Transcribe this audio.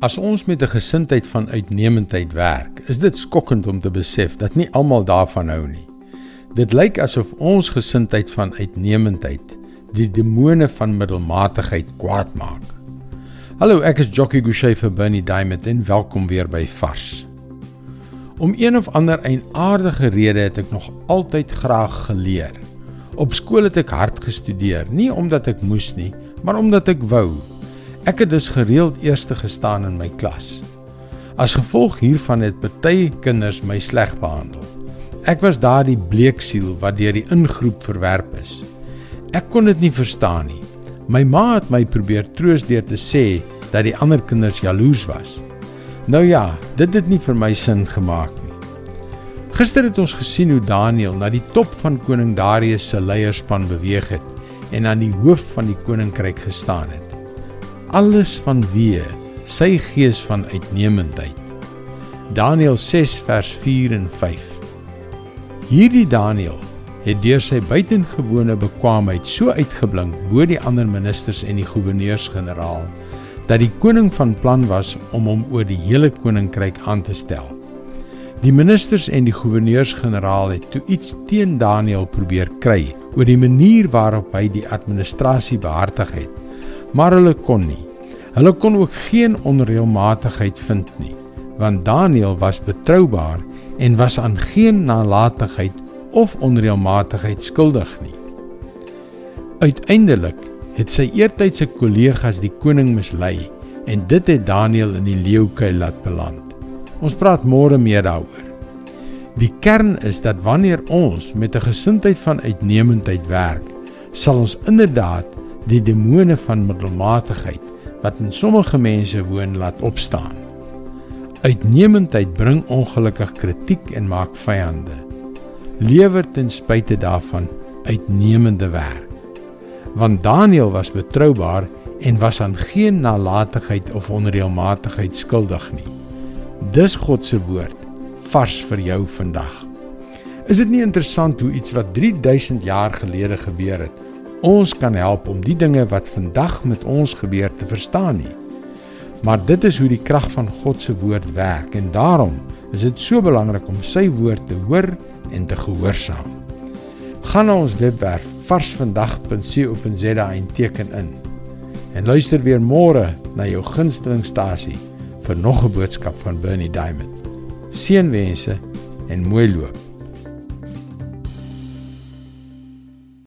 As ons met 'n gesindheid van uitnemendheid werk, is dit skokkend om te besef dat nie almal daarvan hou nie. Dit lyk asof ons gesindheid van uitnemendheid die demone van middelmatigheid kwaad maak. Hallo, ek is Jockey Gouchee vir Bernie Diamond en welkom weer by Vars. Om een of ander eienaardige rede het ek nog altyd graag geleer. Op skool het ek hard gestudeer, nie omdat ek moes nie, maar omdat ek wou. Ek het dus gereeld eerste gestaan in my klas. As gevolg hiervan het baie kinders my sleg behandel. Ek was daardie bleeksiel wat deur die ingroep verwerp is. Ek kon dit nie verstaan nie. My ma het my probeer troos deur te sê dat die ander kinders jaloers was. Nou ja, dit het nie vir my sin gemaak nie. Gister het ons gesien hoe Daniël na die top van koning Darius se leierspan beweeg het en aan die hoof van die koninkryk gestaan het alles vanweë sy gees van uitnemendheid. Daniël 6 vers 4 en 5. Hierdie Daniël het deur sy buitengewone bekwaamheid so uitgeblink bo die ander ministers en die goewerneurs-generaal dat die koning van plan was om hom oor die hele koninkryk aan te stel. Die ministers en die goewerneurs-generaal het toe iets teen Daniël probeer kry oor die manier waarop hy die administrasie behartig het maar hulle kon nie. Hulle kon ook geen onreëlmatigheid vind nie, want Daniël was betroubaar en was aan geen nalatigheid of onreëlmatigheid skuldig nie. Uiteindelik het sy eertydse kollegas die koning mislei en dit het Daniël in die leeukuil laat beland. Ons praat môre meer daaroor. Die kern is dat wanneer ons met 'n gesindheid van uitnemendheid werk, sal ons inderdaad die demone van middelmatigheid wat in sommige mense woon laat opstaan. Uitnemendheid bring ongelukkig kritiek en maak vyande. Lewer ten spyte daarvan uitnemende werk. Want Daniël was betroubaar en was aan geen nalatigheid of onreëlmatigheid skuldig nie. Dis God se woord vars vir jou vandag. Is dit nie interessant hoe iets wat 3000 jaar gelede gebeur het, ons kan help om die dinge wat vandag met ons gebeur te verstaan nie. Maar dit is hoe die krag van God se woord werk en daarom is dit so belangrik om sy woord te hoor en te gehoorsaam. Gaan na ons webwerf varsvandag.co.za en teken in. En luister weer môre na jou gunstelingstasie vir nog 'n boodskap van Bernie Diamond. Seënwense en mooi loop.